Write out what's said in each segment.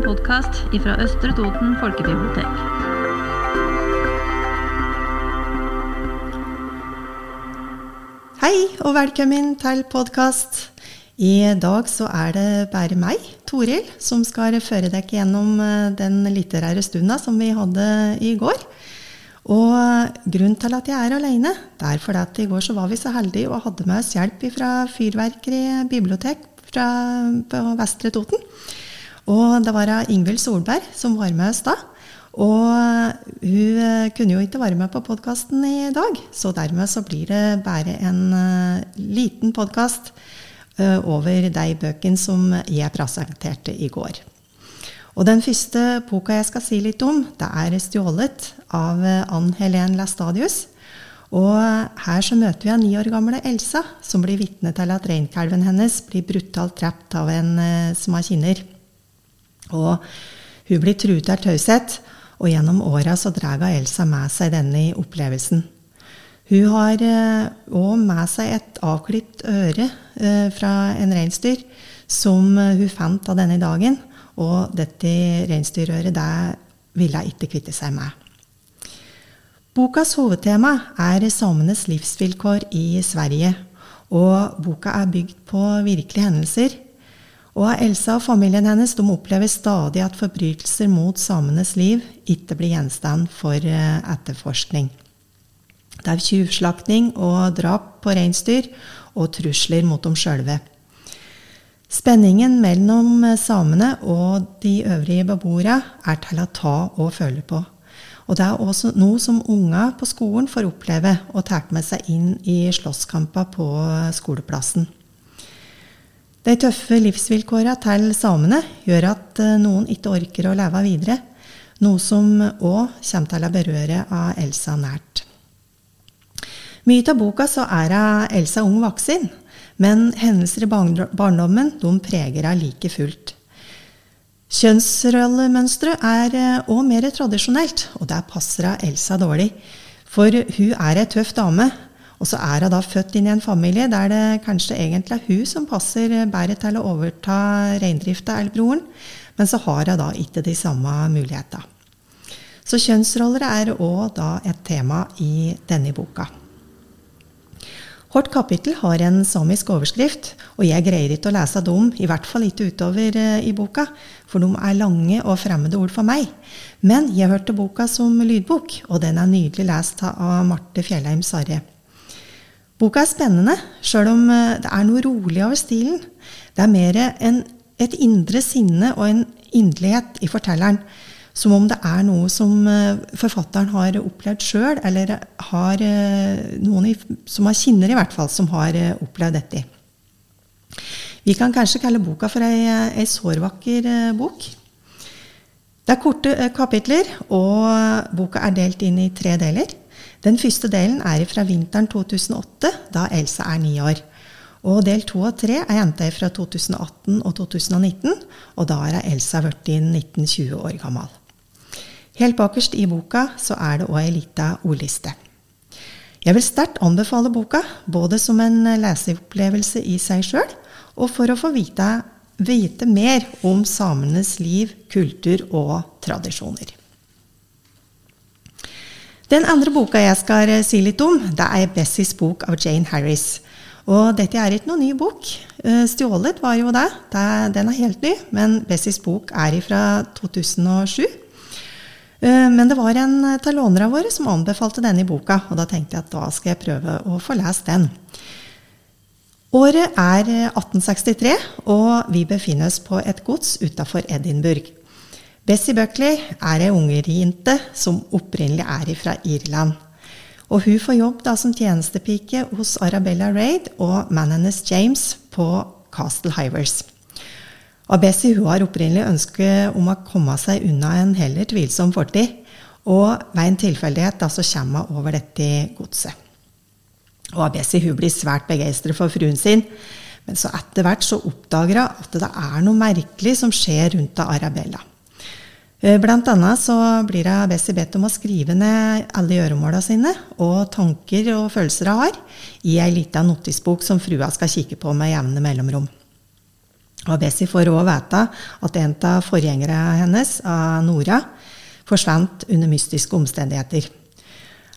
en podkast fra Østre Toten folkebibliotek. Hei og velkommen til podkast. I dag så er det bare meg, Toril, som skal føre dere gjennom eh, den litterære stunda som vi hadde i går. Og grunnen til at jeg er alene, det er fordi at i går så var vi så heldige og hadde med oss hjelp fra Fyrverkeri bibliotek fra, på Vestre Toten. Og det var Ingvild Solberg som var med oss da. Og hun eh, kunne jo ikke være med på podkasten i dag, så dermed så blir det bare en uh, liten podkast uh, over de bøkene som jeg presenterte i går. Og den første boka jeg skal si litt om, det er 'Stjålet' av Ann Helen Lastadius. Og her så møter vi en ni år gamle Elsa, som blir vitne til at reinkalven hennes blir brutalt drept av en som har kinner. Og hun blir truet av taushet, og gjennom åra så drar Elsa med seg denne opplevelsen. Hun har òg eh, med seg et avklipt øre eh, fra en reinsdyr som eh, hun fant av denne dagen. Og dette reinsdyrøret det ville hun ikke kvitte seg med. Bokas hovedtema er samenes livsvilkår i Sverige. Og boka er bygd på virkelige hendelser og Elsa og familien hennes de opplever stadig at forbrytelser mot samenes liv ikke blir gjenstand for eh, etterforskning. Det er tjuvslakting og drap på reinsdyr og trusler mot dem sjølve. Spenningen mellom samene og de øvrige beboerne er til å ta og føle på. Og det er også noe som unger på skolen får oppleve og tar med seg inn i slåsskamper på skoleplassen. De tøffe livsvilkåra til samene gjør at eh, noen ikke orker å leve videre, noe som òg kommer til å berøre av Elsa nært. Mye av boka er av Elsa ung voksen, men hendelser i barndommen de preger henne like fullt. Kjønnsrollemønsteret er òg eh, mer tradisjonelt, og det passer Elsa dårlig. For hun er ei tøff dame, og så er hun da født inn i en familie der det kanskje egentlig er hun som passer bedre til å overta reindrifta eller broren, men så har hun da ikke de samme mulighetene. Så kjønnsroller er òg da et tema i denne boka. Hvert kapittel har en samisk overskrift, og jeg greier ikke å lese dem, i hvert fall ikke utover eh, i boka, for de er lange og fremmede ord for meg. Men jeg hørte boka som lydbok, og den er nydelig lest av Marte Fjellheim Sarre. Boka er spennende, sjøl om eh, det er noe rolig over stilen. Det er mer en, et indre sinne og en inderlighet i fortelleren. Som om det er noe som eh, forfatteren har opplevd sjøl, eller har eh, noen i, som har kinner, i hvert fall, som har opplevd dette. Vi kan kanskje kalle boka for ei, ei sårvakker bok. Det er korte kapitler, og boka er delt inn i tre deler. Den første delen er fra vinteren 2008, da Elsa er ni år. Og del to og tre er henta fra 2018 og 2019, og da er Elsa blitt 19-20 år gammel. Helt bakerst i boka så er det òg ei lita ordliste. Jeg vil sterkt anbefale boka, både som en leseopplevelse i seg sjøl, og for å få vite, vite mer om samenes liv, kultur og tradisjoner. Den andre boka jeg skal eh, si litt om, det er Bessies bok av Jane Harris. Og dette er ikke noen ny bok. Eh, 'Stjålet' var jo det. Den er helt ny, men Bessies bok er fra 2007. Eh, men det var en av lånerne våre som anbefalte denne boka, og da tenkte jeg at da skal jeg prøve å få lest den. Året er 1863, og vi befinner oss på et gods utafor Edinburgh. Bessie Buckley er ei ungerjente som opprinnelig er fra Irland. Og hun får jobb da som tjenestepike hos Arabella Raid og mannen hennes James på Castle Hivers. Og Bessie hun har opprinnelig ønske om å komme seg unna en heller tvilsom fortid. Og ved en tilfeldighet da så kommer hun over dette godset. Og Bessie hun blir svært begeistret for fruen sin. Men så etter hvert så oppdager hun at det er noe merkelig som skjer rundt Arabella. Eh, blant annet så blir hun Bessie bedt om å skrive ned alle gjøremåla sine og tanker og følelser jeg har, i ei lita notisbok som frua skal kikke på med jevne mellomrom. Og Bessie får òg vite at en av forgjengerne hennes, Nora, forsvant under mystiske omstendigheter.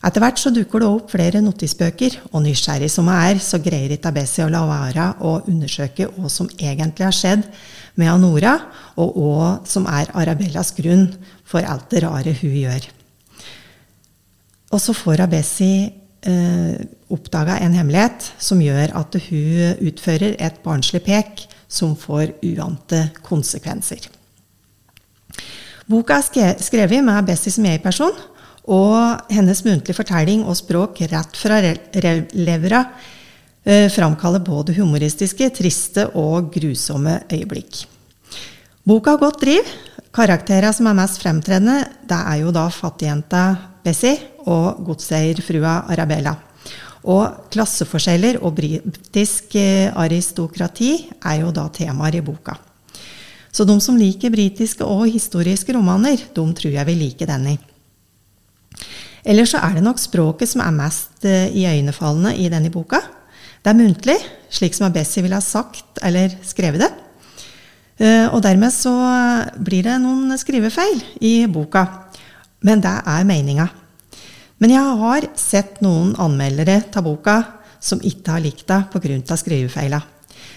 Etter hvert så dukker det opp flere notisbøker, og nysgjerrig som jeg er, så greier ikke Bessie å la være å undersøke hva som egentlig har skjedd med Anora, og hva som er Arabellas grunn for alt det rare hun gjør. Og så får Abesi eh, oppdaga en hemmelighet som gjør at hun utfører et barnslig pek som får uante konsekvenser. Boka er skrevet med Bessie som jeg-person, og hennes muntlige fortelling og språk rett fra levra eh, framkaller både humoristiske, triste og grusomme øyeblikk. Boka har godt driv. Karakterene som er mest fremtredende, det er jo da fattigjenta Bessie og godseierfrua Arabella. Og klasseforskjeller og britisk eh, aristokrati er jo da temaer i boka. Så de som liker britiske og historiske romaner, de tror jeg vil like denne. Ellers så er det nok språket som er mest uh, iøynefallende i denne boka. Det er muntlig, slik som Abessi ville ha sagt eller skrevet det. Uh, og dermed så blir det noen skrivefeil i boka. Men det er meninga. Men jeg har sett noen anmeldere ta boka som ikke har likt det pga. skrivefeila.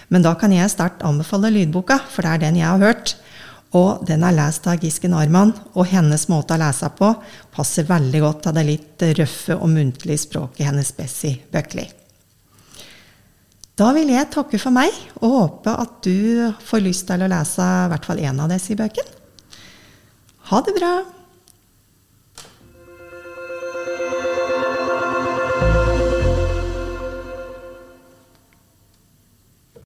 Men da kan jeg sterkt anbefale lydboka, for det er den jeg har hørt. Og den er lest av Gisken Arman, og hennes måte å lese på passer veldig godt til det litt røffe og muntlige språket hennes Bessie Buckley. Da vil jeg takke for meg, og håpe at du får lyst til å lese i hvert fall én av disse bøkene. Ha det bra!